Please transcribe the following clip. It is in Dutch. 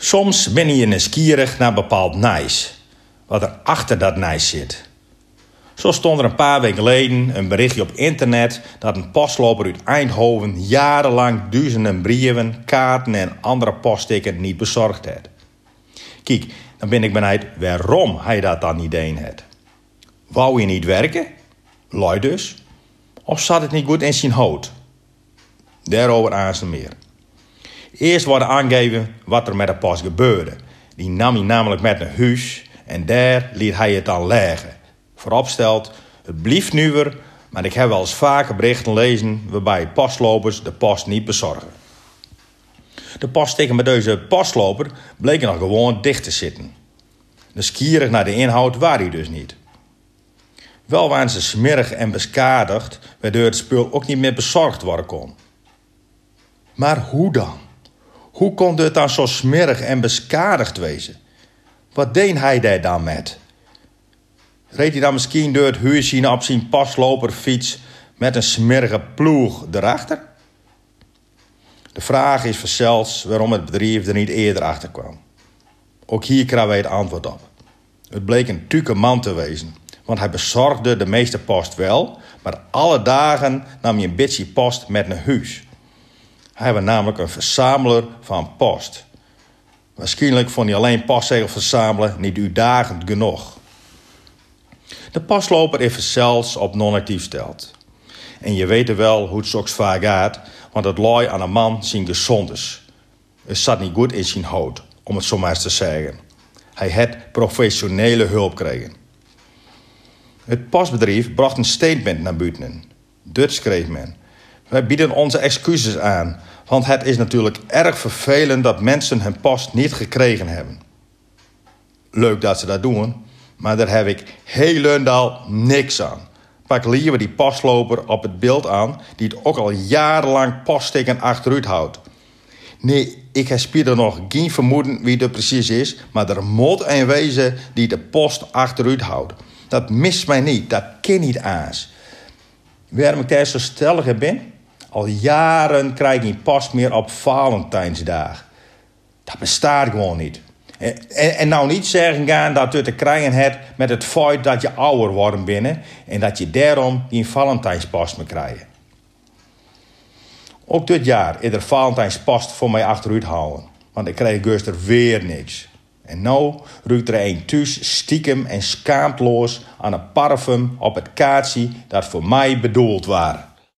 Soms ben je nieuwsgierig naar bepaald nice. Wat er achter dat nice zit. Zo stond er een paar weken geleden een berichtje op internet dat een postloper uit Eindhoven jarenlang duizenden brieven, kaarten en andere poststikken niet bezorgd had. Kijk, dan ben ik benieuwd waarom hij dat dan niet deed had. Wou hij niet werken? Lui dus? Of zat het niet goed in zijn hoofd? Daarover aan meer. Eerst wordt aangegeven wat er met de post gebeurde. Die nam hij namelijk met naar huis en daar liet hij het dan leggen. Vooropstelt, het blieft nuwer, maar ik heb wel eens vaker berichten lezen waarbij postlopers de post niet bezorgen. De poststikken met deze postloper bleken nog gewoon dicht te zitten. Nieuwsgierig naar de inhoud waren die dus niet. Wel waren ze smerig en beskadigd, waardoor het spul ook niet meer bezorgd worden kon. Maar hoe dan? Hoe kon dit dan zo smerig en beskadigd wezen? Wat deed hij daar dan met? Reed hij dan misschien door het huis op zijn pasloperfiets met een smerige ploeg erachter? De vraag is zelfs waarom het bedrijf er niet eerder achter kwam. Ook hier krijgen wij het antwoord op. Het bleek een tuke man te wezen, want hij bezorgde de meeste post wel, maar alle dagen nam hij een beetje post met naar huis. Hij was namelijk een verzameler van post. Waarschijnlijk vond hij alleen postzegels verzamelen niet uitdagend genoeg. De pasloper is zelfs op non-actief stelt. En je weet wel hoe het soms vaak gaat, want het looi aan een man zijn gezond is. Het zat niet goed in zijn hoofd, om het zo maar eens te zeggen. Hij had professionele hulp gekregen. Het pasbedrijf bracht een statement naar buiten. Dit schreef men. Wij bieden onze excuses aan, want het is natuurlijk erg vervelend dat mensen hun post niet gekregen hebben. Leuk dat ze dat doen, maar daar heb ik helemaal niks aan. Pak liever die postloper op het beeld aan, die het ook al jarenlang poststikken achteruit houdt. Nee, ik heb er nog geen vermoeden wie het precies is, maar er moet een wezen die de post achteruit houdt. Dat mist mij niet, dat ken niet aans. Waarom ik daar zo stellig ben? Al jaren krijg ik geen post meer op Valentijnsdag. Dat bestaat gewoon niet. En, en, nou niet zeggen gaan dat het te krijgen hebt met het feit dat je ouder wordt binnen en dat je daarom geen Valentijnspost meer krijgt. Ook dit jaar is er Valentijnspost voor mij achteruit houden, want ik krijg er weer niks. En nou ruikt er een thuis stiekem en schaamtloos aan een parfum op het kaartje dat voor mij bedoeld was.